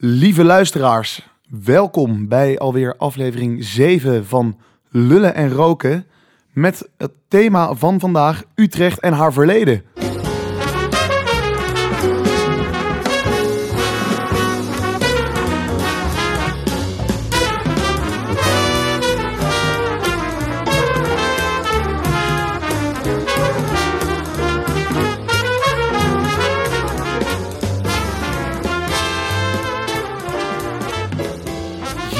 Lieve luisteraars, welkom bij alweer aflevering 7 van Lullen en Roken. Met het thema van vandaag Utrecht en haar verleden.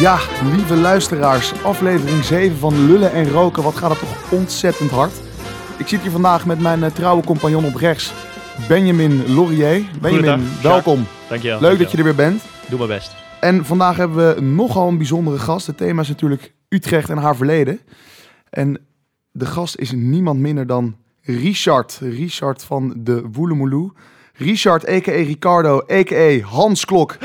Ja, lieve luisteraars, aflevering 7 van Lullen en Roken. Wat gaat het toch ontzettend hard. Ik zit hier vandaag met mijn eh, trouwe compagnon op rechts, Benjamin Laurier. Benjamin, Goedendag, welkom. Dankjewel. Leuk dat je er weer bent. Doe mijn best. En vandaag hebben we nogal een bijzondere gast. Het thema is natuurlijk Utrecht en haar verleden. En de gast is niemand minder dan Richard. Richard van de Woelemoeloe. Richard, a.k.a. Ricardo, a.k.a. Hans Klok.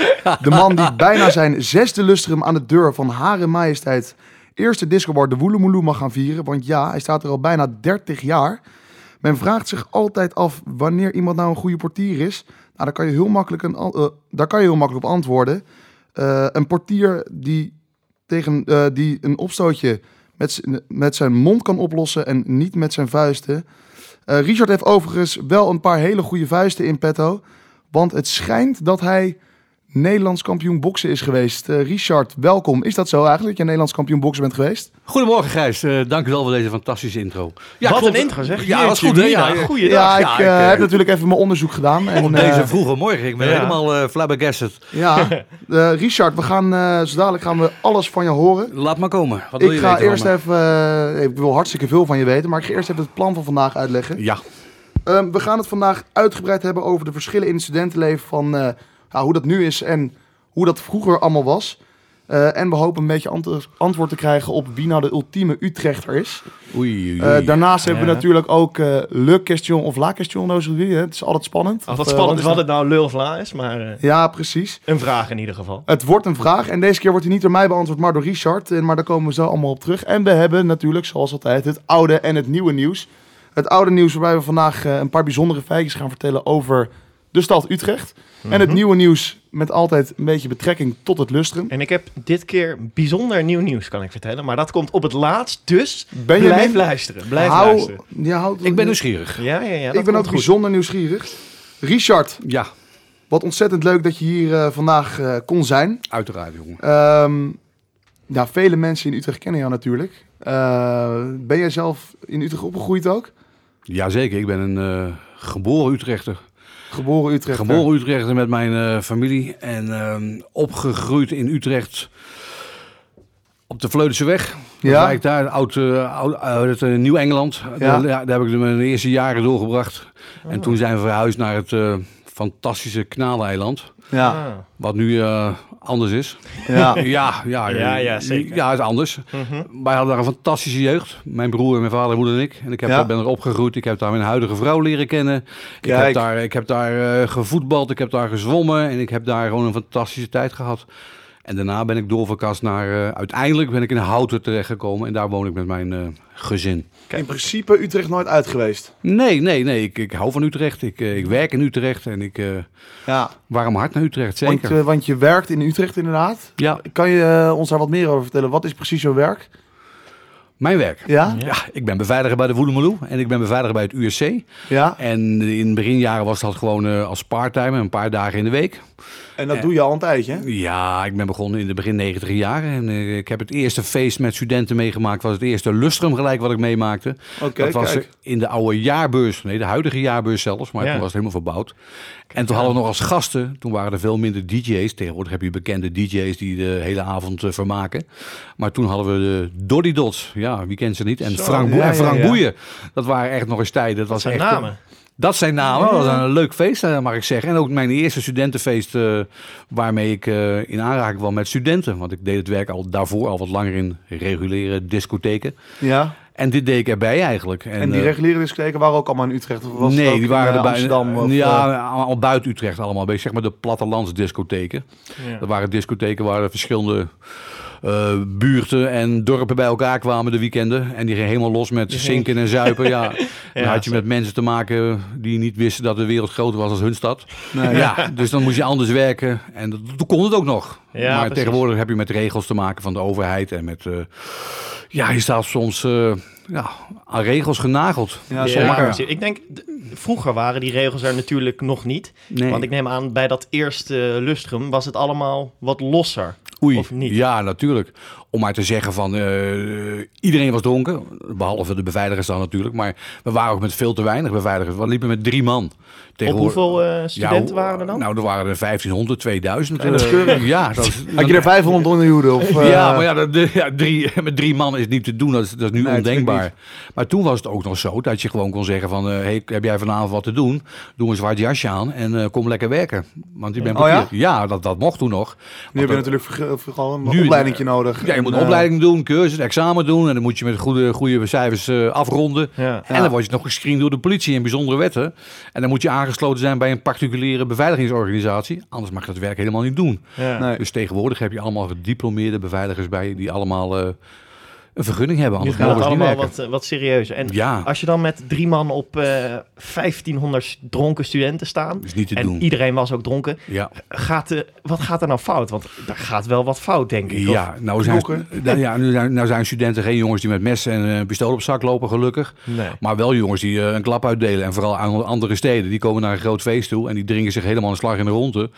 De man die bijna zijn zesde lustrum aan de deur van Hare Majesteit... Eerste discobar de Woelemoeloe mag gaan vieren. Want ja, hij staat er al bijna 30 jaar. Men vraagt zich altijd af wanneer iemand nou een goede portier is. Nou, daar kan je heel makkelijk, een, eh, daar kan je heel makkelijk op antwoorden. Eh, een portier die, tegen, eh, die een opstootje met, met zijn mond kan oplossen en niet met zijn vuisten. Richard heeft overigens wel een paar hele goede vuisten in petto. Want het schijnt dat hij Nederlands kampioen boksen is geweest. Eh, Richard, welkom. Is dat zo eigenlijk, dat je Nederlands kampioen boksen bent geweest? Goedemorgen Gijs, Eh dank u wel voor deze fantastische intro. Wat klopt. een intro zeg. Ja, dat is goed. hè? Ja, ja. Goeiedag. Ja, ik ja, eh, ik, heb natuurlijk even mijn onderzoek gedaan. En, Op eh, deze vroege morgen, ik ben ja. helemaal eh flabbergasted. Ja, eh, Richard, we gaan, eh zo dadelijk gaan we alles van je horen. Laat maar komen. Wat wil Ik je ga weten eerst even, ik wil hartstikke veel van je weten, maar ik ga eerst even het plan van vandaag uitleggen. Ja, Ehm, we gaan het vandaag uitgebreid hebben over de verschillen in het studentenleven van eh, ja, hoe dat nu is en hoe dat vroeger allemaal was. Eh, en we hopen een beetje ant- antwoord te krijgen op wie nou de ultieme Utrechter is. oei, oei, Eh, daarnaast hebben we natuurlijk ook eh le question of la question aujourd'hui. hè. Het is altijd spannend. Altijd Of, spannend wat is wat het nou lul of la is, maar eh, Ja, precies. een vraag in ieder geval. Het wordt een vraag en deze keer wordt hij niet door mij beantwoord, maar door Richard. En, maar daar komen we zo allemaal op terug. En we hebben natuurlijk, zoals altijd, het oude en het nieuwe nieuws. Het oude nieuws waarbij we vandaag eh, een paar bijzondere feitjes gaan vertellen over de stad Utrecht. En het Mhm. nieuwe nieuws met altijd een beetje betrekking tot het lustrum. En ik heb dit keer bijzonder nieuw nieuws, kan ik vertellen. Maar dat komt op het laatst, dus Ben je blijf mee? luisteren. Blijf Hou- luisteren. Ja, ik ben nieuwsgierig. Ja, ja, ja. ik ben ook goed. bijzonder nieuwsgierig. Richard, Ja, wat ontzettend leuk dat je hier eh, vandaag eh, kon zijn. uiteraard jongen. Ehm, ja, vele mensen in Utrecht kennen jou natuurlijk. Eh, ben jij zelf in Utrecht opgegroeid ook? Jazeker, ik ben een geboren Utrechter. Geboren Utrecht. Geboren Utrechter met mijn eh, familie en ehm, opgegroeid in Utrecht op de Vleutense weg. Ja? Ik daar, oud, eh, oud, uit eh, Nieuw-Engeland. Ja. Daar, heb ik mijn eerste jaren doorgebracht. En toen zijn we verhuisd naar het eh, fantastische Knaleiland. Ja, Ah. Wat nu eh, anders is. ja. Ja, ja, Ja, eh, ja, zeker. Ja, is anders. Mhm. Wij hadden daar een fantastische jeugd. Mijn broer, mijn vader, moeder en ik. En ik heb Ja. daar, ben er opgegroeid. Ik heb daar mijn huidige vrouw leren kennen. Ik Kijk. heb daar, ik heb daar eh, gevoetbald. Ik heb daar gezwommen. En ik heb daar gewoon een fantastische tijd gehad. En daarna ben ik doorverkast naar... eh, uiteindelijk ben ik in Houten terechtgekomen. En daar woon ik met mijn eh, gezin. In principe Utrecht nooit uit geweest. Nee, nee, nee. Ik, ik hou van Utrecht. Ik, eh, ik werk in Utrecht. En ik... Ja, waarom hard naar Utrecht? want, Zeker. eh, want je werkt in Utrecht inderdaad. ja, Kan je ons daar wat meer over vertellen? Wat is precies jouw werk? mijn werk. Ja? Ja, ik ben beveiliger bij de Woelemeloe en ik ben beveiliger bij het USC. Ja. En in beginjaren was dat gewoon als parttime, een paar dagen in de week. En dat Ja. doe je al een tijdje, hè? Ja, ik ben begonnen in de begin 90 jaren. En eh, ik heb het eerste feest met studenten meegemaakt. was het eerste lustrum gelijk wat ik meemaakte. Dat was kijk. in de oude jaarbeurs. Nee, de huidige jaarbeurs zelfs. Maar Ja. toen was het helemaal verbouwd. En toen hadden we nog als gasten, toen waren er veel minder DJ's. Tegenwoordig heb je bekende DJ's die de hele avond eh, vermaken. Maar toen hadden we de Doddy Dots. Ja, wie kent ze niet? En Zo, Frank, Boe- ja, en Frank ja, ja. Boeien. Dat waren echt nog eens tijden. Dat was zijn echt, namen. Dat zijn namen. Dat was een leuk feest, eh, mag ik zeggen. En ook mijn eerste studentenfeest eh, waarmee ik eh, in aanraking kwam met studenten. Want ik deed het werk al daarvoor al wat langer in reguliere discotheken. Ja. En dit deed ik erbij eigenlijk. En, die eh, reguliere discotheken waren ook allemaal in Utrecht? Of was nee, die waren in, er Amsterdam? Of, ja, al buiten Utrecht allemaal. Zeg maar de plattelandsdiscotheken. Ja. Dat waren discotheken waar verschillende eh, buurten en dorpen bij elkaar kwamen de weekenden. En die gingen helemaal los met zinken en zuipen. Ja. Dan had je met mensen te maken die niet wisten dat de wereld groter was als hun stad. nee. Ja, dus dan moest je anders werken. En dat, toen kon het ook nog. Ja, maar precies. tegenwoordig heb je met regels te maken van de overheid. En met, eh, ja, je staat soms eh, ja, aan regels genageld. Ja, Ja. Ik denk, vroeger waren die regels er natuurlijk nog niet. Nee. Want ik neem aan, bij dat eerste lustrum was het allemaal wat losser. Oei, Of niet? ja, natuurlijk. Om maar te zeggen van eh, iedereen was dronken, behalve de beveiligers dan natuurlijk. Maar we waren ook met veel te weinig beveiligers. We liepen met drie man. Op Tegenwoordig- hoeveel eh, studenten Ja, waren er dan? Nou, er waren er 1500, 2000. dat is Eh, keurig. ja, dat is, Had je er 500 onder Joden? Of, eh, ja, maar ja, dat- de, ja drie, met drie man is niet te doen. Dat is, dat is nu Nee, ondenkbaar. Maar toen was het ook nog zo dat je gewoon kon zeggen van... eh, hey, heb jij vanavond wat te doen? Doe een zwart jasje aan en eh, kom lekker werken. Want je bent Oh ja? papier. ja? dat, dat mocht toen nog. Nu heb je natuurlijk vooral een opleidingje nodig. ja, je moet En, een opleiding doen, cursus, examen doen. En dan moet je met goede, goede cijfers eh, afronden. Ja. En dan word je nog gescreend door de politie in bijzondere wetten. En dan moet je aangesloten zijn bij een particuliere beveiligingsorganisatie. Anders mag je dat werk helemaal niet doen. Ja. Nee. Dus tegenwoordig heb je allemaal gediplomeerde beveiligers bij die allemaal eh, een vergunning hebben. Anders gaat het allemaal wat, eh, wat serieuzer. En Ja, als je dan met drie man op eh 1500 dronken studenten staan... is niet te En doen. iedereen was ook dronken. Ja, Gaat de, wat gaat er nou fout? Want daar gaat wel wat fout, denk ik. ja, nou zijn, nou ja nu, zijn, nou zijn studenten geen jongens die met mes en eh, pistool op zak lopen, gelukkig. Nee. Maar wel jongens die eh, een klap uitdelen. En vooral aan andere steden. Die komen naar een groot feest toe. En die dringen zich helemaal een slag in de ronde.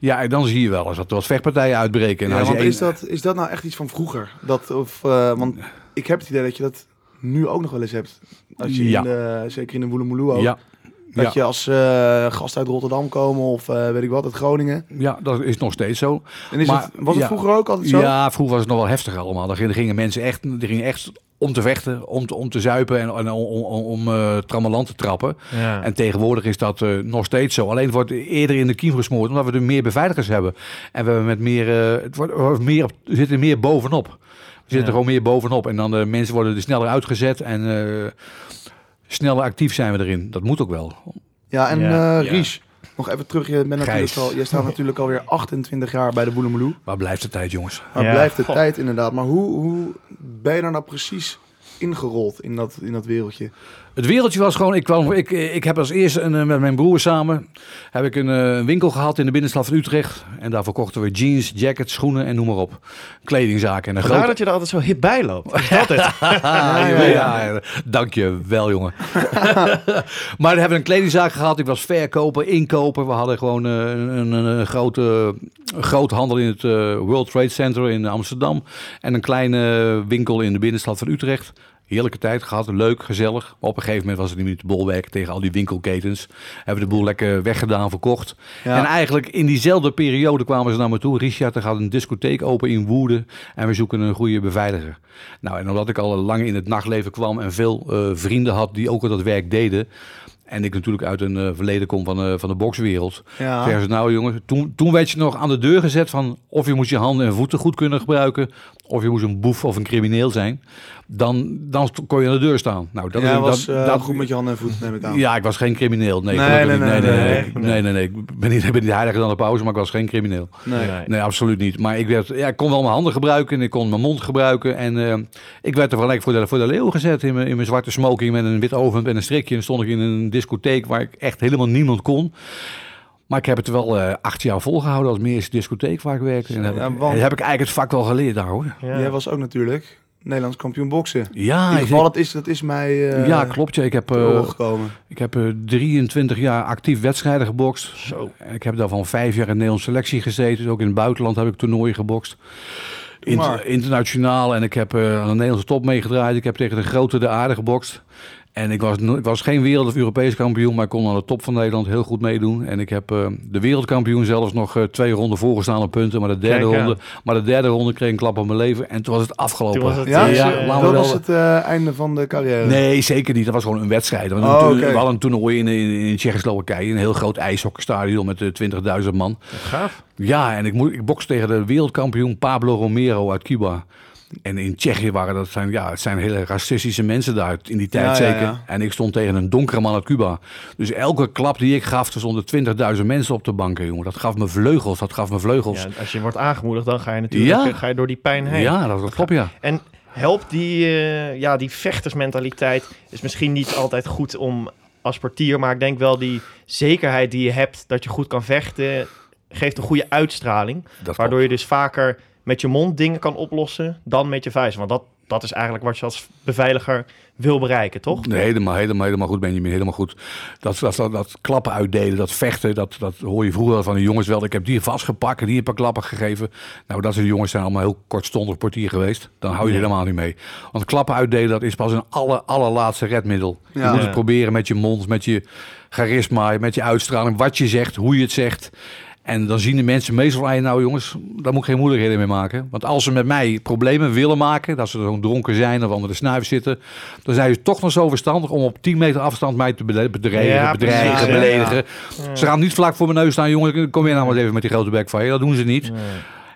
Ja, en dan zie je wel eens dat er wat vechtpartijen uitbreken. En Ja, want één- is, dat, is dat nou echt iets van vroeger? Dat, of, eh, want ik heb het idee dat je dat nu ook nog wel eens hebt. Als je Ja. in de, zeker in de Woelemoeloe ook. Ja, Dat ja. je als eh, gast uit Rotterdam komen of eh, weet ik wat, uit Groningen. ja, dat is nog steeds zo. En is Maar, het, was het vroeger ook altijd zo? Ja, vroeger was het nog wel heftiger allemaal. Dan gingen- mensen echt, die gingen echt om te vechten, om te, om te zuipen en, en om, om, om eh, trammeland te trappen. Ja. En tegenwoordig is dat eh, nog steeds zo. Alleen het wordt eerder in de kiem gesmoord, omdat we er meer beveiligers hebben. En we hebben met meer, eh, het wordt, meer op, we zitten meer bovenop. Zitten Ja. gewoon meer bovenop. En dan de mensen worden er sneller uitgezet en eh, sneller actief zijn we erin. Dat moet ook wel. Ja, en Ja, eh ja. Ries, nog even terug. Je, bent natuurlijk al, je staat natuurlijk alweer 28 jaar bij de Woelemoeloe. Waar blijft de tijd, jongens? Maar Ja, blijft de tijd inderdaad. Maar hoe, hoe ben je daar nou precies ingerold in dat, in dat wereldje? Het wereldje was gewoon, ik, kwam, ik, ik heb als eerste een, eh, met mijn broer samen heb ik een eh, winkel gehad in de binnenstad van Utrecht. En daar verkochten we jeans, jackets, schoenen en noem maar op. Kledingzaken. En een grote... dat je er altijd zo hip bij loopt. Is dat het? Ah, ja, ja. Dank je wel, jongen. maar we hebben een kledingzaak gehad. Ik was verkoper, inkoper. We hadden gewoon eh, een, een, een grote, een handel in het World Trade Center in Amsterdam. En een kleine winkel in de binnenstad van Utrecht. Heerlijke tijd gehad, leuk, gezellig. Maar op een gegeven moment was het niet meer te bolwerken tegen al die winkelketens. Hebben de boel lekker weggedaan, verkocht. Ja. En eigenlijk in diezelfde periode kwamen ze naar me toe. Richard, er gaat een discotheek open in Woerden en we zoeken een goede beveiliger. Nou, en omdat ik al lang in het nachtleven kwam en veel eh, vrienden had die ook al dat werk deden. En ik natuurlijk uit een eh, verleden kom van, eh, van de bokswereld. Ja. Zeggen ze, nou jongen, toen, toen werd je nog aan de deur gezet van of je moest je handen en voeten goed kunnen gebruiken. Of je moest een boef of een crimineel zijn. Dan, dan kon je aan de deur staan. Nou, dat is- was dat, eh, dat, goed met je handen en voeten, neem ik aan. ja, ik was geen crimineel. Nee, Nee, nee, nee, nee, nee, nee, nee, nee, nee, nee. Ik ben niet, ik ben niet heiliger dan de pauze, maar ik was geen crimineel. Nee. Nee. Nee, absoluut niet. Maar ik, werd, ja, ik kon wel mijn handen gebruiken en ik kon mijn mond gebruiken. En eh, ik werd er van voor de, voor de leeuw gezet in mijn, in mijn zwarte smoking met een wit overhemd en een strikje. En stond ik in een discotheek waar ik echt helemaal niemand kon. Maar ik heb het wel eh, acht jaar volgehouden als meer discotheek waar ik werkte. En heb, Ja, want- heb ik eigenlijk het vak wel geleerd daar hoor. Ja. Jij was ook natuurlijk Nederlands kampioen boksen. In Ja, ieder ik- geval, dat is, dat is mij eh ja klopt. Ja. Ik heb, gekomen. ik heb eh, 23 jaar actief wedstrijden gebokst. Zo. Ik heb daarvan vijf jaar in de Nederlandse selectie gezeten. Dus ook in het buitenland heb ik toernooien gebokst. Inter- internationaal. En ik heb aan de Nederlandse top meegedraaid. Ik heb tegen de grote de aarde gebokst. En ik was, ik was geen wereld- of Europees kampioen, maar ik kon aan de top van Nederland heel goed meedoen. En ik heb eh, de wereldkampioen zelfs nog eh, twee ronden voorgestaan op punten. Maar de, derde Kijk ronde, maar de derde ronde kreeg ik een klap op mijn leven. En toen was het afgelopen. Toen was het, Ja, ja, laten we dat was het eh, einde van de carrière. Nee, zeker niet. Dat was gewoon een wedstrijd. We hadden, Oh, oké. we hadden een toernooi in, in, in Tsjechoslowakije. Een heel groot ijshockeystadion met eh, 20.000 man. Gaaf. Ja, en ik, ik bokste tegen de wereldkampioen Pablo Romero uit Cuba. En in Tsjechië waren dat zijn, ja, het zijn hele racistische mensen daar in die tijd Ja, zeker. ja. En ik stond tegen een donkere man uit Cuba. Dus elke klap die ik gaf, er stonden 20.000 mensen op de banken, jongen. Dat gaf me vleugels, dat gaf me vleugels. Ja, als je wordt aangemoedigd, dan ga je natuurlijk eh, ga je door die pijn heen. Ja, dat, dat klopt, ja. En helpt die, eh, ja, die vechtersmentaliteit is misschien niet altijd goed om als portier, maar ik denk wel die zekerheid die je hebt dat je goed kan vechten, geeft een goede uitstraling. Dat Waardoor je dus vaker met je mond dingen kan oplossen dan met je vuist. Want dat, dat is eigenlijk wat je als beveiliger wil bereiken, toch? Nee, helemaal, helemaal, helemaal goed, Benjamin. Helemaal goed. Dat, dat, dat, dat klappen uitdelen, dat vechten, dat, dat hoor je vroeger van de jongens wel. Ik heb die vastgepakt en die heb ik klappen gegeven. Nou, dat soort jongens zijn allemaal heel kortstondig portier geweest. Dan hou je Ja. helemaal niet mee. Want klappen uitdelen, dat is pas een aller, allerlaatste redmiddel. Ja. Je moet Ja. het proberen met je mond, met je charisma, met je uitstraling, wat je zegt, hoe je het zegt. En dan zien de mensen meestal aan je, nou jongens, daar moet ik geen moeilijkheden mee maken. Want als ze met mij problemen willen maken, dat ze zo'n dronken zijn of onder de snuif zitten, dan zijn ze toch nog zo verstandig om op 10 meter afstand mij te bedreigen, Ja, bedreigen, precies, ja, beledigen. Ze gaan niet vlak voor mijn neus staan, jongen, kom je nou maar eens even met die grote bek van je. Dat doen ze niet. Nee.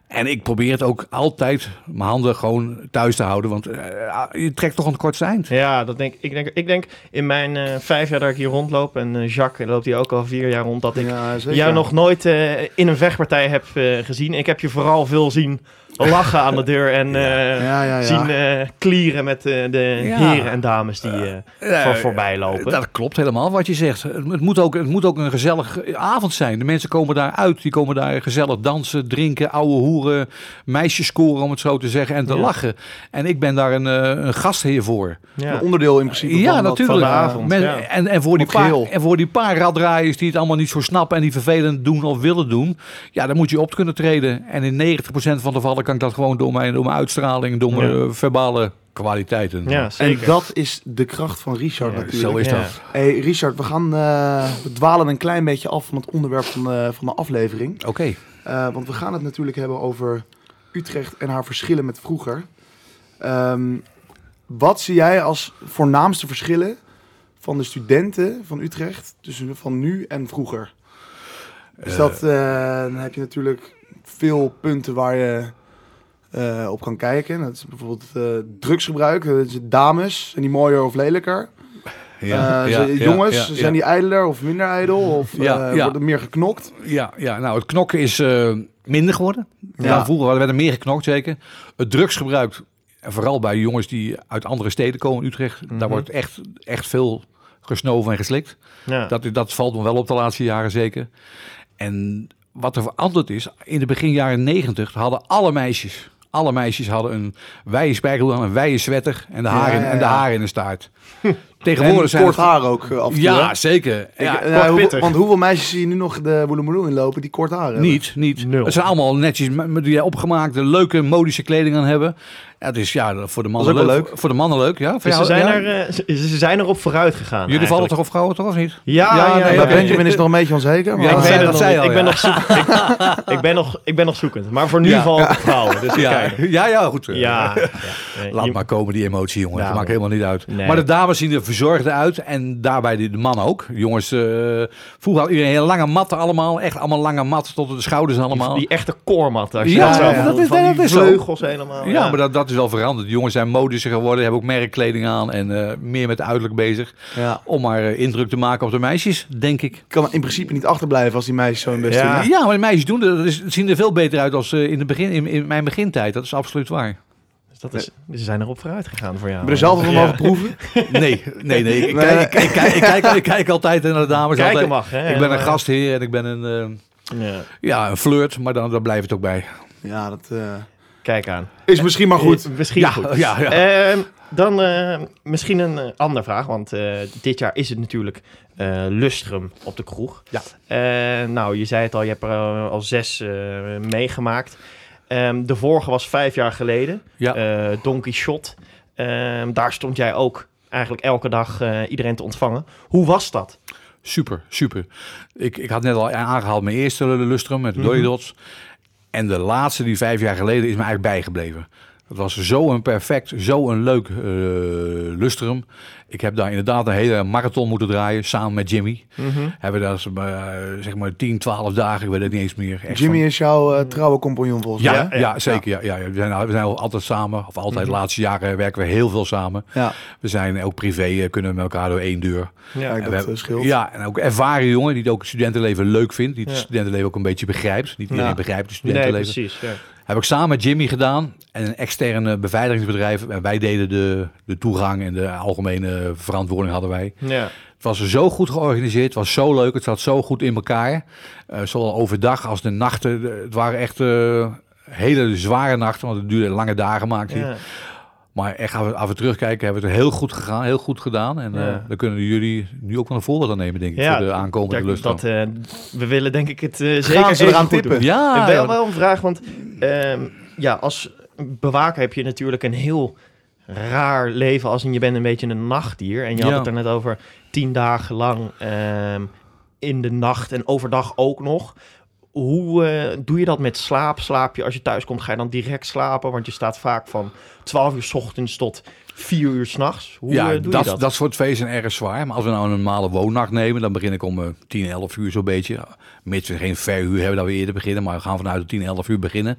En ik probeer het ook altijd, mijn handen gewoon thuis te houden, want eh, je trekt toch aan het kortste eind. Ja, dat denk, ik, denk, ik denk in mijn eh, vijf jaar dat ik hier rondloop, en eh, Jacques loopt hier ook al vier jaar rond, dat ik Ja, jou nog nooit eh, in een vechtpartij heb gezien. Ik heb je vooral veel zien lachen aan de deur en eh, Ja, ja, ja. zien klieren met de Ja. heren en dames die eh voor voorbij lopen. Dat klopt helemaal wat je zegt. Het, het moet ook, het moet ook een gezellig avond zijn. De mensen komen daar uit, die komen daar gezellig dansen, drinken, ouwe hoeren, meisjes scoren om het zo te zeggen en te Ja. lachen. En ik ben daar een, eh, een gastheer voor. ja. Een onderdeel in principe Ja, van natuurlijk. van de avond. Men- ja. en, en, voor die paar, en voor die paar raddraaiers die het allemaal niet zo snappen en die vervelend doen of willen doen, ja, dan moet je op kunnen treden. En in 90% van de gevallen kan ik dat gewoon door mijn, door mijn uitstraling, door mijn Ja. eh, verbale kwaliteiten. ja, En dat is de kracht van Richard Ja, natuurlijk. Zo is Ja. dat. Hey Richard, we gaan eh, we dwalen een klein beetje af van het onderwerp van de, van de aflevering. Oké. Eh, want we gaan het natuurlijk hebben over Utrecht en haar verschillen met vroeger. Ehm, wat zie jij als voornaamste verschillen van de studenten van Utrecht tussen van nu en vroeger? Dus dat, eh, dan heb je natuurlijk veel punten waar je eh, op kan kijken. Dat is bijvoorbeeld eh, drugsgebruik. Eh, dames, zijn die mooier of lelijker? Ja, Eh, ja, jongens, zijn die ijdeler of minder ijdel? Of ja. wordt er meer geknokt? Ja, ja, nou, het knokken is eh, minder geworden. Ja. Vroeger werd er meer geknokt, zeker. Het drugsgebruik, vooral bij jongens die uit andere steden komen, Utrecht, Mhm. daar wordt echt, echt veel gesnoven en geslikt. ja. Dat, dat valt me wel op de laatste jaren zeker. En wat er veranderd is, in de begin jaren negentig hadden alle meisjes, alle meisjes hadden een wijde spijkerbroek aan, een wijde sweater en de Ja, ja, en de in de staart. Tegenwoordig En zijn kort het- haar ook eh, af en toe. Ja, hè? zeker. Ik- Ja, eh, hoe- pittig. want hoeveel meisjes zie je nu nog de Woelemoeloe inlopen die kort haar hebben? Niet, niet. Nul. Het zijn allemaal netjes die opgemaakte, leuke, modische kleding aan hebben. Ja, het is ja, voor de mannen wel leuk. Voor de mannen leuk, ja. Voor Dus ze, jou, zijn ja? er, eh, ze, ze zijn erop vooruit gegaan. Jullie vallen toch op vrouwen, toch of niet? Ja, Ja, ja, nee, ja, Bij oké. Benjamin is het nog een beetje onzeker. Maar Ja, ik het nog al, ben nog zoek, ik, ik ben nog, ik ben nog zoekend. Maar voor nu Ja. val ik op vrouwen. Dus Ja, ja, ja, goed. Ja, Laat maar komen, die emotie, jongen. Ja, dat maakt helemaal niet uit. Nee. Maar de dames zien er verzorgd uit. En daarbij de, de mannen ook. Jongens, eh, vroeger had iedereen hele lange matten allemaal. Echt allemaal lange matten tot de schouders allemaal. Die echte koormat. Als je Ja, dat ja, dat is- van dat die is zo. vleugels helemaal. ja, maar dat, dat is wel veranderd. De jongens zijn modischer geworden. Hebben ook merkkleding aan. En eh, meer met uiterlijk bezig. Ja. Om maar eh, indruk te maken op de meisjes, denk ik. Ik kan in principe niet achterblijven als die meisjes zo hun best Ja. doen. Ja, maar de meisjes doen dat. Is- zien er veel beter uit als eh, in, de begin, in, in mijn begintijd. Dat is absoluut waar. Dus dat is, ze zijn erop vooruit gegaan voor jou. Je er zelf van Ja. mogen proeven? Nee, nee, nee. Ik, Nee. kijk, ik, ik, kijk, ik, kijk, ik kijk altijd naar de dames. Kijken altijd. mag, hè? Ik ben een Maar- gastheer en ik ben een, eh, Ja, ja, een flirt, maar dan, dan blijft het ook bij. Ja, dat eh, kijk aan. is misschien maar goed. Eh, Misschien Ja, goed. ja, ja. Ehm, dan eh, misschien een andere vraag, want eh, dit jaar is het natuurlijk eh, Lustrum op de kroeg. Ja. Eh, nou, je zei het al, je hebt er al zes eh, meegemaakt. Ehm, de vorige was vijf jaar geleden, Ja. eh Donkey Shot. Ehm, daar stond jij ook eigenlijk elke dag eh, iedereen te ontvangen. Hoe was dat? Super, super. Ik, ik had net al aangehaald mijn eerste lustrum met de Mhm. En de laatste, die vijf jaar geleden, is me eigenlijk bijgebleven. Het was zo een perfect, zo een leuk eh lustrum. Ik heb daar inderdaad een hele marathon moeten draaien, samen met Jimmy. Mhm. Hebben we daar eh, zeg maar 10, 12 dagen, ik weet het niet eens meer. Echt Jimmy van- is jouw eh, trouwe compagnon volgens mij. ja? Ja, zeker. Ja. Ja, We, zijn, we zijn altijd samen, of altijd de laatste jaren werken we heel veel samen. Ja, We zijn ook privé, kunnen we met elkaar door één deur. Ja. En we dat hebben- eh, scheelt. Ja, en ook ervaren jongen die ook het studentenleven leuk vindt. Die het Ja. studentenleven ook een beetje begrijpt. Niet iedereen Ja. begrijpt het Nee, studentenleven. precies. Heb ik samen met Jimmy gedaan. En een externe beveiligingsbedrijf. En wij deden de, de toegang en de algemene verantwoording hadden wij. Ja. Het was zo goed georganiseerd. Het was zo leuk. Het zat zo goed in elkaar. Eh, zowel overdag als de nachten. Het waren echt eh, hele zware nachten. Want het duurde lange dagen maakte hij. Ja. Maar echt af en terugkijken hebben we het heel goed gegaan. Heel goed gedaan. En eh dan kunnen jullie nu ook wel een voorbeeld aan nemen denk ik. Ja, voor de aankomende lust. dat, eh, we willen denk ik het eh, zeker ze eraan tippen? Ja, En wel, ja. wel een vraag, want ehm, ja, als bewaker heb je natuurlijk een heel raar leven als in je bent een beetje een nachtdier. En je had het er net over tien dagen lang ehm, in de nacht en overdag ook nog. Hoe eh, doe je dat met slaap? Slaap je als je thuis komt, ga je dan direct slapen? Want je staat vaak van 12 uur 's ochtends tot 4 uur s'nachts. Hoe ja, doe dat, je dat? dat soort feesten zijn erg zwaar. Maar als we nou een normale woonnacht nemen, dan begin ik om eh 10, 11 uur zo'n beetje. Mits we geen verhuur hebben dat we eerder beginnen, maar we gaan vanuit de 10, 11 uur beginnen.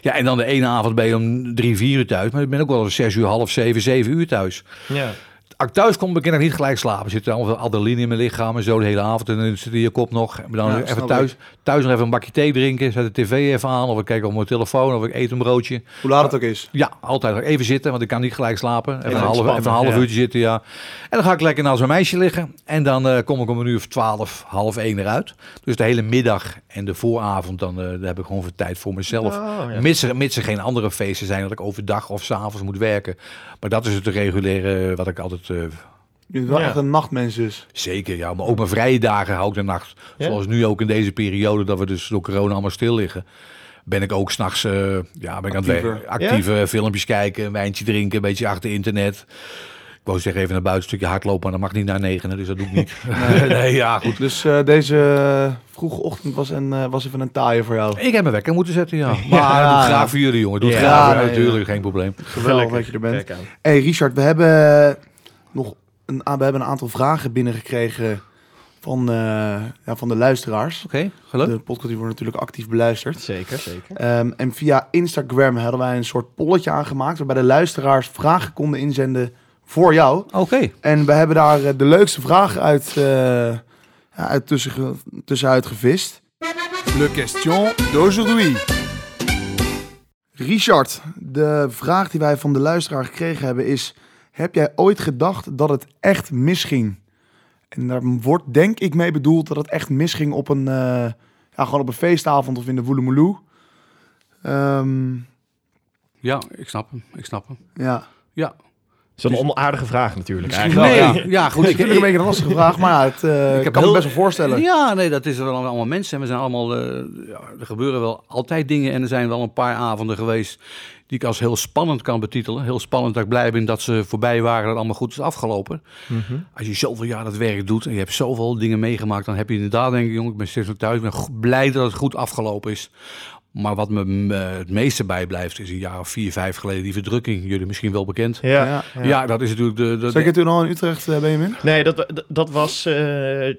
Ja, en dan de ene avond ben je om 3, 4 uur thuis. Maar ik ben ook wel om 6 uur, half 7, 7 uur thuis. Ja. Als ik thuis kom, begin ik niet gelijk slapen. Er zit allemaal adrenaline in mijn lichaam en zo de hele avond. En dan zit je kop nog. En dan Ja, even thuis, thuis nog even een bakje thee drinken. Zet de tv even aan. Of ik kijk op mijn telefoon. Of ik eet een broodje. Hoe laat het ook is. Ja, altijd nog even zitten, want ik kan niet gelijk slapen. Even, Even een, half, even een half ja. uurtje zitten, ja. En dan ga ik lekker naast mijn meisje liggen. En dan eh, kom ik om een uur of twaalf, half één eruit. Dus de hele middag en de vooravond, dan, eh, heb ik gewoon veel tijd voor mezelf. Oh, ja. Mits, er, mits er geen andere feesten zijn dat ik overdag of s'avonds moet werken. Maar dat is het reguliere wat ik altijd... Je bent wel Ja. echt een nachtmens dus. zeker, ja. Maar ook mijn vrije dagen hou ik de nacht. Ja? Zoals nu ook in deze periode dat we dus door corona allemaal stil liggen. Ben ik ook s'nachts eh ja, ben ik aan het actieve filmpjes kijken, een wijntje drinken, een beetje achter internet. Ik wou zeggen even naar buiten een stukje hardlopen, maar dat mag niet naar negenen, dus dat doe ik niet. nee, nee, ja, goed. Dus eh, deze eh, vroege ochtend was, een, eh, was even een taaie voor jou. Ik heb mijn wekker moeten zetten, ja. Maar Ja, doe graag voor jullie, jongen. Doe het Ja, graag natuurlijk, geen probleem. Geweldig dat je er bent. Hey Richard, we hebben nog een, we hebben een aantal vragen binnengekregen van, eh, ja, van de luisteraars. Oké, gelukkig. De podcast die wordt natuurlijk actief beluisterd. Zeker, zeker. Ehm, en via Instagram hadden wij een soort polletje aangemaakt... waarbij de luisteraars vragen konden inzenden voor jou. Oké. En we hebben daar eh, de leukste vragen uit, eh, ja, uit tussen, tussenuit gevist. Le question d'aujourd'hui. Richard, de vraag die wij van de luisteraar gekregen hebben is... Heb jij ooit gedacht dat het echt misging? En daar wordt denk ik mee bedoeld dat het echt misging op een, eh, ja, gewoon op een feestavond of in de Woelemoeloe. Ehm Ja, ik snap hem. Ik snap hem. ja. Ja. Zo'n onaardige vraag natuurlijk eigenlijk. Nee, ja. ja, goed. Ik vind het een beetje een lastige vraag, maar ja, het, eh, ik heb kan me best wel voorstellen. Ja, nee, dat is wel allemaal mensen. En we zijn allemaal, eh, ja, er gebeuren wel altijd dingen. En er zijn wel een paar avonden geweest die ik als heel spannend kan betitelen. Heel spannend dat ik blij ben dat ze voorbij waren, dat allemaal goed is afgelopen. Mhm. Als je zoveel jaar dat werk doet en je hebt zoveel dingen meegemaakt, dan heb je inderdaad, denk ik, jongen, ik ben steeds nog thuis, ik ben blij dat het goed afgelopen is. Maar wat me het meeste bijblijft, is een jaar of vier, vijf geleden die verdrukking. Jullie misschien wel bekend. Ja. Ja. Ja, dat is natuurlijk de... de, Zeg je toen al in Utrecht, eh, Benjamin? Nee, dat, dat- dat was eh,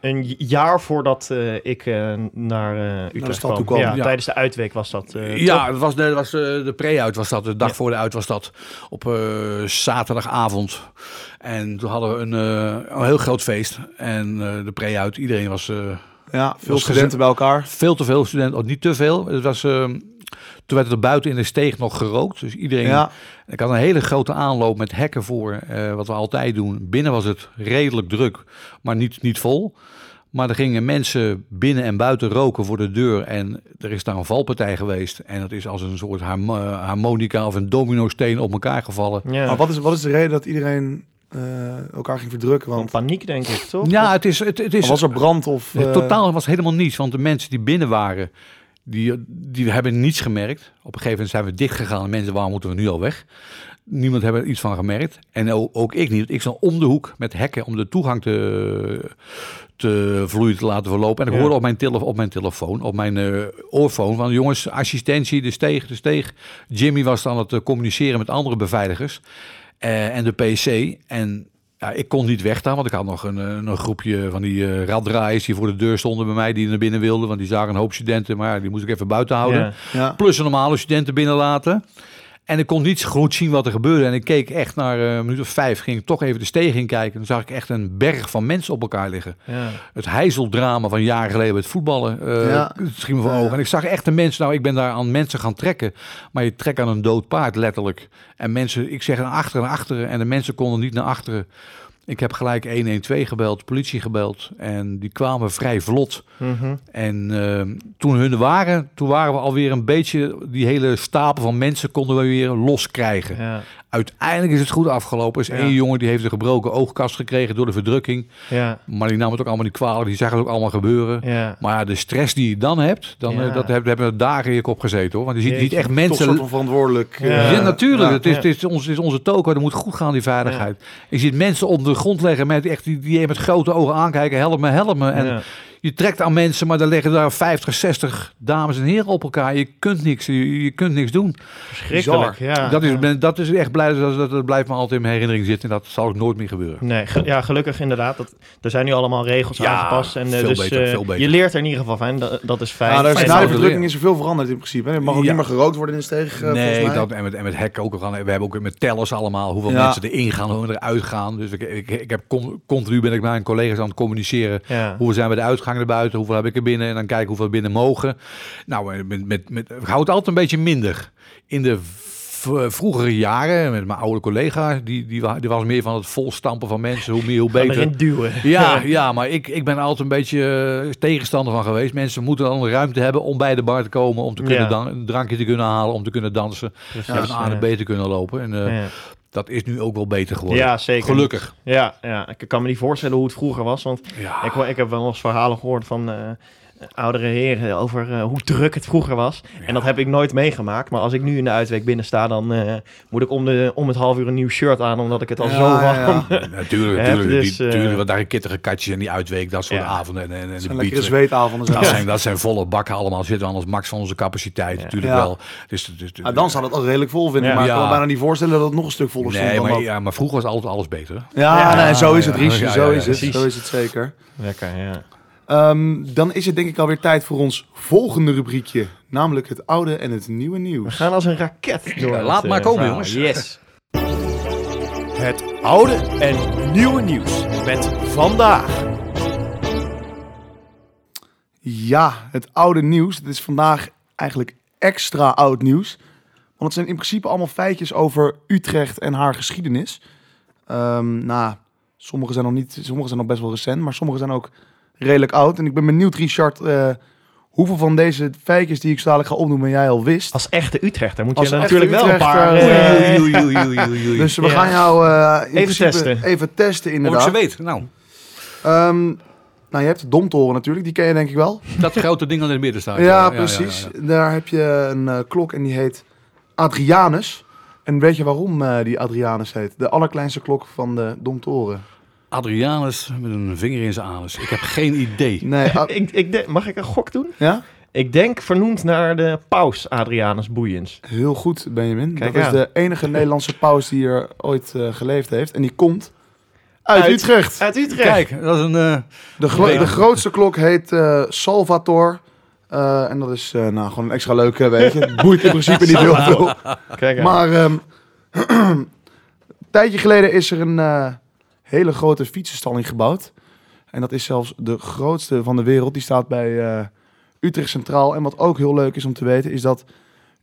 een jaar voordat eh, ik eh, naar eh, Utrecht kwam. kwam. Ja, Ja. Tijdens de uitweek was dat. Ja, dat was de, was de, de pre-uit was dat. De dag Ja. voor de uit was dat. Op eh, zaterdagavond. En toen hadden we een, eh, een heel groot feest. En eh, de pre-uit, iedereen was... eh, Ja, veel was studenten bij elkaar. veel te veel studenten, of niet te veel. Het was, eh, toen werd het er buiten in de steeg nog gerookt. Dus iedereen... Ja, Ik had een hele grote aanloop met hekken voor, eh, wat we altijd doen. Binnen was het redelijk druk, maar niet, niet vol. Maar er gingen mensen binnen en buiten roken voor de deur. En er is daar een valpartij geweest. En dat is als een soort harmo- harmonica of een dominosteen op elkaar gevallen. Ja. maar wat is, wat is de reden dat iedereen eh, elkaar ging verdrukken? Van Want paniek, denk ik, toch? Ja, het is... Het, het is of was er brand of... Eh, totaal was helemaal niets. Want de mensen die binnen waren, die, die hebben niets gemerkt. Op een gegeven moment zijn we dicht gegaan. En mensen, waar moeten we nu al weg? niemand heeft er iets van gemerkt. En ook, ook ik niet. Ik stond om de hoek met hekken om de toegang te, te vloeien te laten verlopen. En ik Ja. hoorde op mijn, tele, op mijn telefoon, op mijn eh oorfoon van jongens, assistentie, de steeg, de steeg. Jimmy was aan het eh, communiceren met andere beveiligers eh, en de PC. En ja, ik kon niet weg daar, want ik had nog een, eh, een groepje van die eh raddraaiers die voor de deur stonden bij mij, die naar binnen wilden. Want die zagen een hoop studenten, maar ja, die moest ik even buiten houden. Ja. Ja. Plus een normale studenten binnenlaten. En ik kon niet goed zien wat er gebeurde. En ik keek echt naar eh, een minuut of vijf. Ging ik toch even de steeg in kijken. En dan zag ik echt een berg van mensen op elkaar liggen. Ja. Het heizeldrama van jaren geleden met voetballen. eh Ja. Het schiet me voor Ja. ogen. En ik zag echt de mensen. Nou, ik ben daar aan mensen gaan trekken. Maar je trekt aan een dood paard, letterlijk. En mensen, ik zeg naar achteren, naar achteren. En de mensen konden niet naar achteren. Ik heb gelijk 112 gebeld, politie gebeld. En die kwamen vrij vlot. Mhm. En eh, toen hun er waren, toen waren we alweer een beetje, die hele stapel van mensen konden we weer loskrijgen. ja. Uiteindelijk is het goed afgelopen. Er is Ja. één jongen die heeft een gebroken oogkast gekregen door de verdrukking. Ja. Maar die nam het ook allemaal niet kwalijk, die zag het ook allemaal gebeuren. Ja. Maar de stress die je dan hebt, dan, eh, dat heb- hebben we dagen je kop gezeten hoor. Want je ziet, Jeetje, echt Toch mensen... soort van verantwoordelijk. Eh, Ja, natuurlijk. het, is, het, is ons, het is onze toko. Dat moet goed gaan, die veiligheid. Je ziet mensen op de grond leggen met echt die, die met grote ogen aankijken. Help me, help me. En. Je trekt aan mensen, maar dan liggen daar 50, 60 dames en heren op elkaar. Je kunt niks, je, je kunt niks doen. Verschrikkelijk. Ja. dat, is, ben- dat is echt blij. Dat, dat, dat blijft me altijd in mijn herinnering zitten. En dat zal ook nooit meer gebeuren. Nee, ge- ja, gelukkig inderdaad. Dat, er zijn nu allemaal regels Ja, aangepast. En, eh, veel dus, beter, eh, veel beter. Je leert er in ieder geval van. Dat, dat is fijn. Ja, na de verdrukking is er veel veranderd in principe. hè. Er mag ook Ja. niet meer gerookt worden in de steeg, eh, nee, mij. dat, en, met, en met hekken ook. Gaan, we hebben ook met tellers allemaal. Hoeveel Ja. mensen erin gaan, hoe eruit gaan. Dus ik, ik, ik heb con- continu ben ik met mijn collega's aan het communiceren. Ja. Hoe zijn we de uitgang naar buiten? Hoeveel heb ik er binnen? En dan kijken hoeveel binnen mogen. Nou, eh, met, met, met, ik hou het altijd een beetje minder. In de v- vroegere jaren, met mijn oude collega, die, die, die was meer van het volstampen van mensen. Hoe meer, hoe beter. duwen. Ja, ja, maar ik, ik ben altijd een beetje eh, tegenstander van geweest. Mensen moeten dan ruimte hebben om bij de bar te komen, om te kunnen Ja. dan, een drankje te kunnen halen, om te kunnen dansen, Precies, en van A naar. B te kunnen lopen. En eh, Ja. Dat is nu ook wel beter geworden. Ja, zeker. Gelukkig. Ja, ja, ik kan me niet voorstellen hoe het vroeger was. Want Ja. ik, hoor- ik heb wel eens verhalen gehoord van eh, oudere heren over eh, hoe druk het vroeger was. En dat heb ik nooit meegemaakt. Maar als ik nu in de uitweek binnen sta, dan eh, moet ik om, de, om het half uur een nieuw shirt aan. Omdat ik het al Ja, zo warm... ja. Ja, Natuurlijk, natuurlijk. dus, die, eh, natuurlijk, want daar kittige katjes en die uitweek, dat soort Ja. avonden. En, en, de lekkere zweetavonden. Dat zijn. zijn, dat zijn volle bakken allemaal. Zitten we aan ons max van onze capaciteit. Ja. Natuurlijk Ja. wel. Dus, dus, Ja, dan zou het al redelijk vol vinden. Ja. Maar ik kan me bijna niet voorstellen dat het nog een stuk voller stond Nee, dan maar, dat. ja, maar vroeger was altijd alles beter. Ja, Ja, nee, zo is het, ja, Riesje. ja, zo ja, is het. Zo is het zeker. Lekker, ja. Ehm, dan is het denk ik alweer tijd voor ons volgende rubriekje. Namelijk het oude en het nieuwe We nieuws. gaan als een raket door. Ja, laat eh, maar komen, verhaal. jongens. Yes. Het oude en nieuwe nieuws met vandaag. Ja, het oude nieuws. Het is vandaag eigenlijk extra oud nieuws. Want het zijn in principe allemaal feitjes over Utrecht en haar geschiedenis. Ehm nou, sommige zijn nog niet, sommige zijn nog best wel recent, maar sommige zijn ook redelijk oud. En ik ben benieuwd, Richard, eh, hoeveel van deze feitjes die ik zo dadelijk ga opnoemen jij al wist. Als echte Utrechter moet je er natuurlijk wel een paar... Eh, eh, Oei, oei, oei, oei, oei. Dus we Ja. gaan jou eh, in Even principe testen. even testen Of ik inderdaad. ze weet. Nou, Ehm, nou, je hebt de Domtoren natuurlijk, die ken je denk ik wel. dat grote ding aan het midden staat. Ja, precies. Daar heb je een klok en die heet Adrianus. En weet je waarom die Adrianus heet? De allerkleinste klok van de Domtoren. Adrianus met een vinger in zijn anus. Ik heb geen idee. Nee, ik, ik mag ik een gok doen? ja? Ik denk vernoemd naar de paus Adrianus Boeiens. Heel goed, Benjamin. Kijk dat is de enige Nederlandse paus die er ooit eh, geleefd heeft. En die komt uit, Uit- Utrecht. Uit Utrecht. Kijk, dat is een... eh, De, gro- de grootste klok heet eh, Salvator. Eh, en dat is eh, nou, gewoon een extra leuke, weet je. Het boeit in principe niet heel veel. Kijk aan. Maar ehm, een tijdje geleden is er een eh, hele grote fietsenstalling gebouwd. En dat is zelfs de grootste van de wereld. Die staat bij eh, Utrecht Centraal. En wat ook heel leuk is om te weten, is dat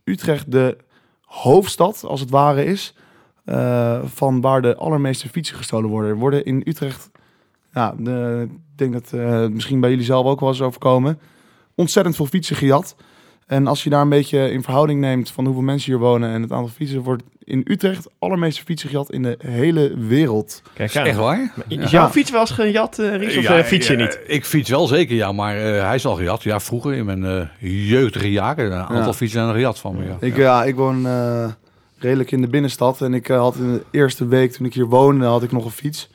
Utrecht de hoofdstad, als het ware, is. eh, van waar de allermeeste fietsen gestolen worden. Er worden in Utrecht, ja, ik denk dat eh, misschien bij jullie zelf ook wel eens overkomen, ontzettend veel fietsen gejat. En als je daar een beetje in verhouding neemt van hoeveel mensen hier wonen en het aantal fietsen, wordt in Utrecht allermeeste fietsen gejat in de hele wereld. Kijk aan. echt waar? Is jouw fiets wel eens gejat, eh, Ries? Of Ja, eh, fiets je ja, niet? Ik fiets wel zeker, ja. Maar eh, hij is al gejat. Ja, vroeger in mijn eh, jeugdige jaren. Een aantal Ja. fietsen zijn er gejat van me, ja. Ik, ja. ik woon eh, redelijk in de binnenstad. En ik eh, had in de eerste week toen ik hier woonde, had ik nog een fiets.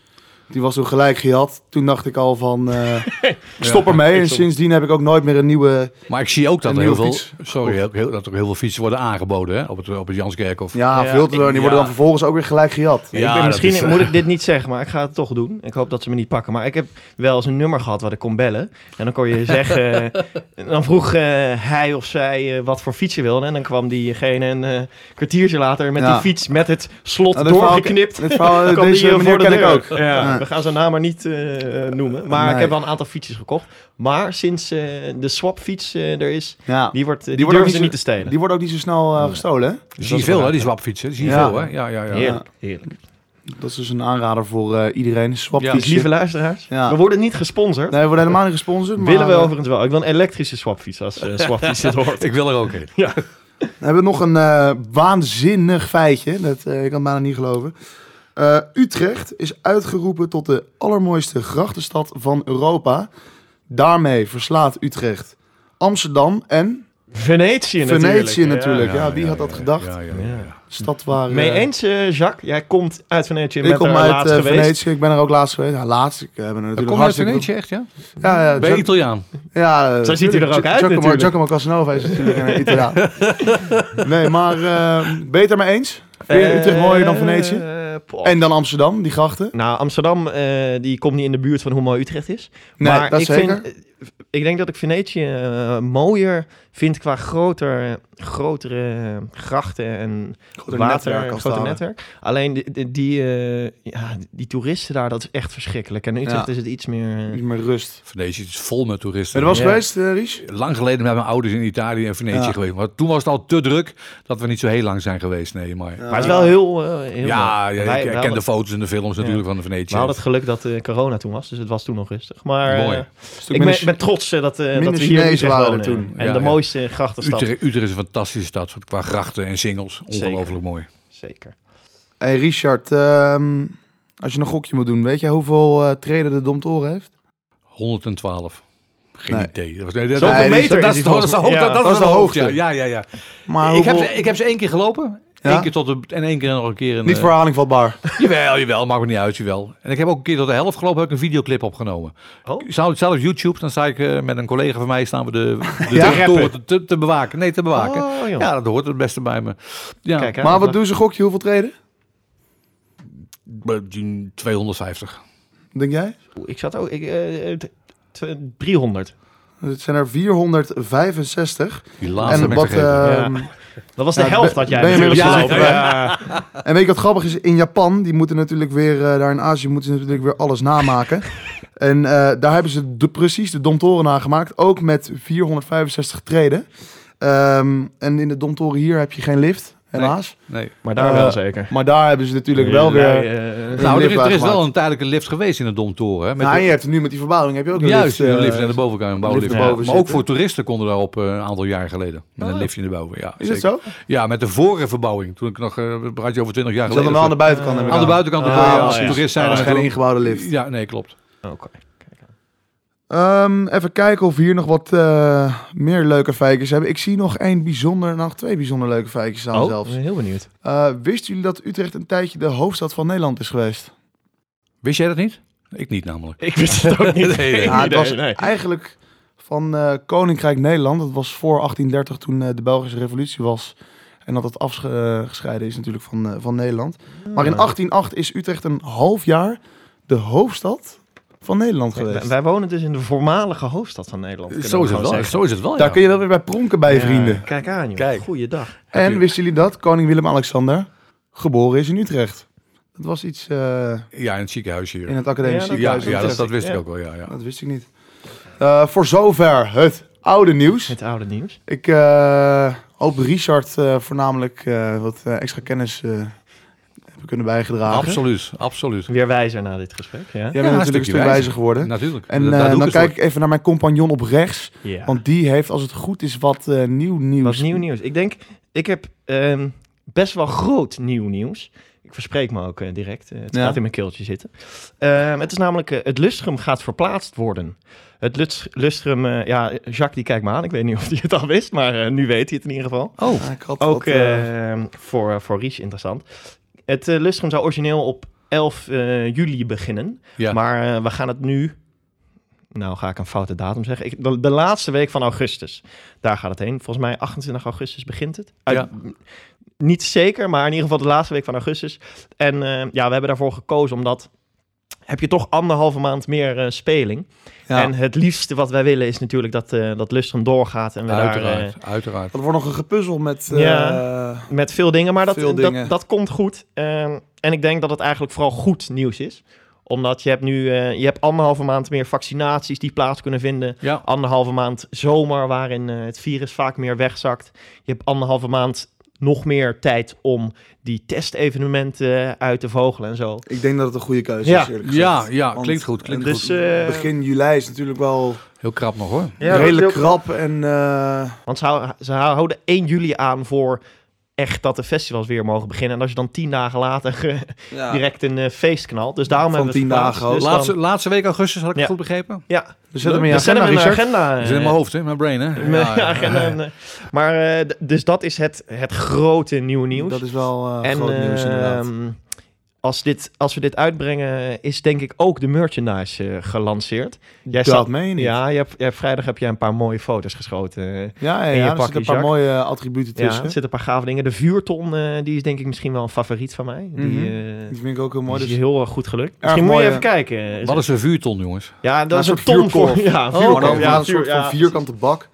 Die was toen gelijk gejat. Toen dacht ik al van, eh, stop ermee. En sindsdien heb ik ook nooit meer een nieuwe... Maar ik zie ook dat er heel veel, fiets. sorry, heel, heel- dat er heel veel fietsen worden aangeboden hè, op het, op het Janskerkhof. Ja, Ja, veel te Die worden ja. dan vervolgens ook weer gelijk gejat. Ja, ik ben misschien is, eh, moet ik dit niet zeggen, maar ik ga het toch doen. Ik hoop dat ze me niet pakken. Maar ik heb wel eens een nummer gehad waar ik kon bellen. En dan kon je zeggen... en dan vroeg eh, hij of zij eh, wat voor fiets je wilde. En dan kwam diegene een eh, kwartiertje later met Ja. die fiets met het slot Nou, verhaal- doorgeknipt. Dit verhaal, deze die, eh, meneer voor de ken ik ook. Ja, Ja. We gaan zijn naam maar niet eh, noemen. Maar Nee. ik heb wel een aantal fietsjes gekocht. Maar sinds eh, de swapfiets eh, er is, Ja. die, wordt, die, Die wordt ook ze niet te stelen. Die worden ook niet zo snel eh, gestolen, hè? Zie je veel, hè, die swapfietsen. Die zie je Ja. veel, hè? Ja, ja, ja. Heerlijk, heerlijk. Dat is dus een aanrader voor eh, iedereen. Swapfietsje. Dus lieve luisteraars, Ja. we worden niet gesponsord. Nee, we worden helemaal niet gesponsord. Maar, Willen we overigens wel. Ik wil een elektrische swapfiets als eh swapfiets dit hoort. Ik wil er ook in. We hebben nog een waanzinnig feitje. Dat, ik kan het bijna niet geloven. Eh, Utrecht is uitgeroepen tot de allermooiste grachtenstad van Europa. Daarmee verslaat Utrecht Amsterdam en Venetië natuurlijk. Venetië natuurlijk. Ja, wie ja, had dat ja, gedacht? Ja, ja, ja. Ja. de stad waar... eh, Mee eens, eh, Jacques? Jij komt uit Venetië en Ik kom uit laatst eh, geweest. Venetië. Ik ben er ook laatst geweest. Ja, laatst. Ik eh, ben er natuurlijk kom je uit. Venetië echt, ja? Ja, ja. Ben je Italiaan? Ja, eh, Zo ziet hij er ook uit Giacomo, natuurlijk. Giacomo Casanova is natuurlijk een Italiaan. nee, maar eh ben je het er mee eens? Vind je Eh, Utrecht mooier dan Venetië? eh. En dan Amsterdam, die grachten? Nou, Amsterdam eh, die komt niet in de buurt van hoe mooi Utrecht is. Nee, maar dat ik zeker. Vind, ik denk dat ik Venetië eh, mooier vind qua groter, grotere grachten en Groter water, netwerk groter netwerk. Alleen die, die, die, eh, ja, die toeristen daar, dat is echt verschrikkelijk. En in Utrecht Ja. is het iets meer... eh, Iets meer rust. Venetië is vol met toeristen. Ben je er wel eens Ja. geweest, eh, Ries? Lang geleden met mijn ouders in Italië en Venetië Ja. geweest. Maar toen was het al te druk dat we niet zo heel lang zijn geweest. Nee, maar... Maar het is wel heel... heel Ja, mooi. ja, Wij- ik wij ken hadden- de foto's en de films natuurlijk van de Venetië. We hadden het geluk dat corona toen was, dus het was toen nog rustig. Maar Mooi. ik minder- ben, ben trots eh, dat, eh, dat we hier in Chinezen Utrecht waren er wonen. toen. En Ja, de ja. mooiste grachtenstad. Utrecht, Utrecht is een fantastische stad qua grachten en singles. Ongelooflijk mooi. Zeker. Hey Richard, ehm, als je een gokje moet doen, weet jij hoeveel eh, treden de Domtoren heeft? 112. Geen Nee. idee. Dat was, nee, dat, Zoveel dat- meter dat, is dat, dat, dat Ja, was dat de is de hoogte. hoogte. Ja, ja, ja. Maar Ik heb, hoeveel- ze- ik heb ze één keer gelopen. Ja? Eén keer tot de, en één keer nog een keer een... Niet eh, voor herhaling vatbaar. Jawel, jawel. Maakt me niet uit, jawel. En ik heb ook een keer tot de helft gelopen, heb ik een videoclip opgenomen. Oh. Ik zou zelf YouTube, dan sta ik eh, met een collega van mij, staan we de, de Ja? toren te, te, te bewaken. Nee, te bewaken. Oh, ja, dat hoort het beste bij me. Ja, Kijk, hè. Maar wat doen ze gokje, hoeveel treden? eh, 250. Denk jij? Ik zat ook... Ik, eh, t- t- 300. Het zijn er 465. Die laatste en wat, ehm, Dat was de Ja, helft dat jij natuurlijk Ja. En weet je wat grappig is? In Japan, die moeten natuurlijk weer, eh, daar in Azië, moeten ze natuurlijk weer alles namaken. en eh, daar hebben ze de, precies de Domtoren nagemaakt. Ook met 465 treden. Ehm, en in de Domtoren hier heb je geen lift, helaas. nee. Maar daar Eh, wel zeker. Maar daar hebben ze natuurlijk wel weer... Nee, eh, een Nou, er is, er wel een tijdelijke lift geweest in de Domtoren. Hè, met nou, de- je hebt nu met die verbouwing heb je ook een Juist, lift. een eh, lift naar de bovenkant, een bouwlift. lift Ja, Maar ook voor toeristen konden daarop eh, een aantal jaar geleden. Met een Oh. liftje naar boven, ja. Is zeker. zo? Ja, met de vorige verbouwing. Toen ik nog, eh praat je over 20 jaar geleden. dan wel aan de buitenkant. Aan de buitenkant, Ah, dan als ja. toerist zijn. Dat is dan geen gewoon- ingebouwde lift. Ja, nee, klopt. Oké. Ehm, even kijken of we hier nog wat eh, meer leuke feitjes hebben. Ik zie nog één bijzonder, nog twee bijzonder leuke feitjes staan Oh, zelfs. ik ben heel benieuwd. Eh, wisten jullie dat Utrecht een tijdje de hoofdstad van Nederland is geweest? Wist jij dat niet? Ik niet namelijk. Ik wist het ook niet. Nee, nee. Ja, het idee, was nee. eigenlijk van eh, Koninkrijk Nederland. Dat was voor 1830 toen eh, de Belgische revolutie was. En dat het afgescheiden is natuurlijk van, eh, van Nederland. Maar in 1808 is Utrecht een half jaar de hoofdstad van Nederland Wij- geweest. Wij wonen dus in de voormalige hoofdstad van Nederland. Zo is het gewoon wel. zeggen. Zo is het wel, Daar ja. kun je wel weer bij pronken bij vrienden. Kijk aan, joh. Kijk. Goeiedag. En wisten jullie dat koning Willem-Alexander geboren is in Utrecht? Dat was iets eh, Ja, in het ziekenhuis hier. in het academisch ziekenhuis. ja, dat, wist ik ook wel, ja. ja. Dat wist ik niet. Eh, voor zover het oude nieuws. Het oude nieuws. Ik eh, hoop Richard eh, voornamelijk eh, wat eh, extra kennis eh, hebben kunnen bijgedragen. Absoluut, absoluut. Weer wijzer na dit gesprek, ja? Jij bent een natuurlijk een stuk wijzer wijzer. geworden. Natuurlijk. En Dat- eh, dan ik het kijk ik even naar mijn compagnon op rechts. Ja. Want die heeft, als het goed is, wat eh, nieuw nieuws. Wat nieuw nieuws. Ik denk, ik heb ehm, best wel groot nieuw nieuws. Ik verspreek me ook eh, direct. Het Ja. gaat in mijn keeltje zitten. Ehm, het is namelijk, het lustrum gaat verplaatst worden. Het lust- lustrum, eh, ja, Jacques die kijkt me aan. Ik weet niet of hij het al wist, maar eh, nu weet hij het in ieder geval. Oh, Ja, ik had Ook wat, eh, eh, voor, voor Ries interessant. Het eh, lustrum zou origineel op 11 eh, juli beginnen. ja. Maar eh, we gaan het nu... Nou, ga ik een foute datum zeggen. Ik, de, de laatste week van augustus. Daar gaat het heen. Volgens mij 28 augustus begint het. Uit- Ja. Niet zeker, maar in ieder geval de laatste week van augustus. En ja, we hebben daarvoor gekozen omdat... Heb je toch anderhalve maand meer eh, speling. ja. En het liefste wat wij willen is natuurlijk dat, eh dat Lustrum doorgaat. En we daar, eh, uiteraard, uiteraard. Dat wordt nog een gepuzzel met... eh, Ja. met veel dingen, maar dat, Veel dingen. dat, dat komt goed. Ehm, en ik denk dat het eigenlijk vooral goed nieuws is. Omdat je hebt nu eh, je hebt anderhalve maand meer vaccinaties die plaats kunnen vinden. Ja, Anderhalve maand zomer waarin eh, het virus vaak meer wegzakt. Je hebt anderhalve maand nog meer tijd om die testevenementen uit te vogelen en zo. Ik denk dat het een goede keuze Ja. is, eerlijk gezegd. ja, ja Want, klinkt goed. Klinkt dus, goed. eh, Begin juli is natuurlijk wel Heel krap nog hoor. Ja, redelijk krap. En eh, Want ze houden 1 juli aan voor echt dat de festivals weer mogen beginnen. En als je dan tien dagen later eh, ja, direct een eh, feest knalt. Dus daarom Van hebben we tien dagen. Dus dan- laatste, laatste week augustus, had ik Ja. het goed begrepen? ja, dus zet hem in je we zetten agenda, in agenda. Is in eh, mijn hoofd, hè? mijn brain. Hè? mijn agenda en, eh, maar eh, dus dat is het, het grote nieuwe nieuws. Dat is wel eh en groot nieuws inderdaad. ehm, als, dit, als we dit uitbrengen, is denk ik ook de merchandise eh, gelanceerd. Jij dat zat- meen je niet. Ja, je hebt, vrijdag heb je een paar mooie foto's geschoten. eh. ja, ja, ja, er zitten een paar mooie attributen Ja, tussen. er zitten een paar gave dingen. De vuurton, eh, die is denk ik misschien wel een favoriet van mij. Die, Mhm. Die vind ik ook heel mooi. die Dus is heel erg goed gelukt. Misschien moet je mooi, even kijken. Wat is een vuurton, jongens? Ja, dat Ja, is een ton voor... Ja, Oh, ja, een soort van ja, vierkante bak.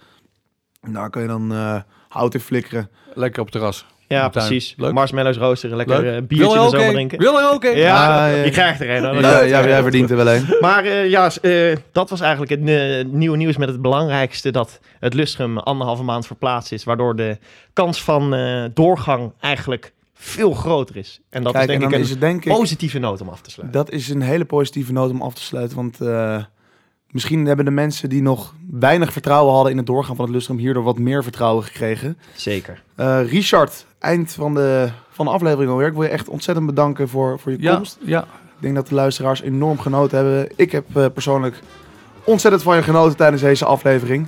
En daar kun je dan eh, hout in flikkeren. Lekker op het terras. Ja, precies. Leuk. Marshmallows roosteren, lekker Leuk. eh, biertje Wil er je zo een? drinken. Wil je ook een? Ja, ja. je krijgt er een. hoor. Ja, jij verdient er wel een. Maar eh, ja, eh, dat was eigenlijk het eh, nieuwe nieuws met het belangrijkste dat het lustrum anderhalve maand verplaatst is, waardoor de kans van eh, doorgang eigenlijk veel groter is. En dat Kijk, is denk en ik dan een is het denk ik... positieve noot om af te sluiten. Dat is een hele positieve noot om af te sluiten. Want eh, misschien hebben de mensen die nog weinig vertrouwen hadden in het doorgaan van het lustrum hierdoor wat meer vertrouwen gekregen. Zeker. Eh, Richard, eind van de, van de aflevering alweer. Ik wil je echt ontzettend bedanken voor, voor je Ja, komst. ja. Ik denk dat de luisteraars enorm genoten hebben. Ik heb eh, persoonlijk ontzettend van je genoten tijdens deze aflevering.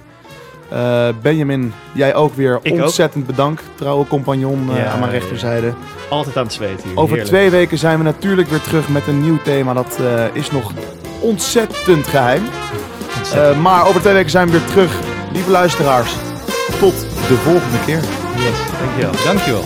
Eh, Benjamin, jij ook weer Ik ook. ontzettend bedankt. Trouwe compagnon eh, Ja, aan mijn rechterzijde. Altijd aan het zweten hier. Over Heerlijk. twee weken zijn we natuurlijk weer terug met een nieuw thema. Dat eh, is nog ontzettend geheim. Ontzettend. Eh, maar over twee weken zijn we weer terug. Lieve luisteraars, tot de volgende keer. yes, dankjewel. Dankjewel.